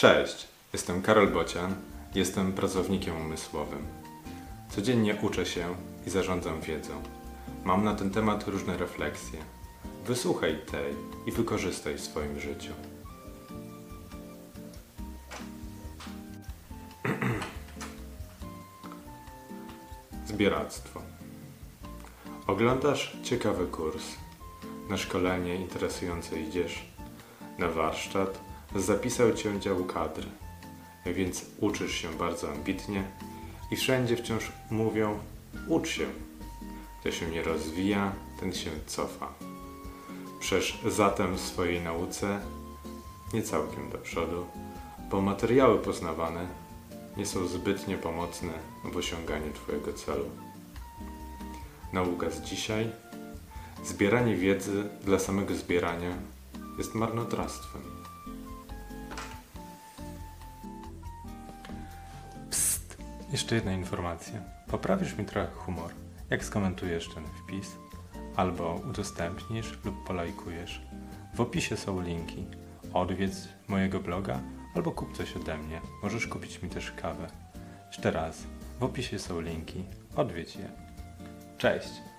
Cześć, jestem Karol Bocian, jestem pracownikiem umysłowym. Codziennie uczę się i zarządzam wiedzą. Mam na ten temat różne refleksje. Wysłuchaj tej i wykorzystaj w swoim życiu. Zbieractwo. Oglądasz ciekawy kurs. Na szkolenie interesujące idziesz. Na warsztat zapisał cię dział kadry. Więc uczysz się bardzo ambitnie i wszędzie wciąż mówią ucz się. Kto się nie rozwija, ten się cofa. Przesz zatem w swojej nauce nie całkiem do przodu, bo materiały poznawane nie są zbytnio pomocne w osiąganiu Twojego celu. Nauka z dzisiaj, zbieranie wiedzy dla samego zbierania jest marnotrawstwem. Jeszcze jedna informacja. Poprawisz mi trochę humor, jak skomentujesz ten wpis, albo udostępnisz lub polajkujesz. W opisie są linki. Odwiedz mojego bloga albo kup coś ode mnie. Możesz kupić mi też kawę. Jeszcze raz, w opisie są linki. Odwiedź je. Cześć!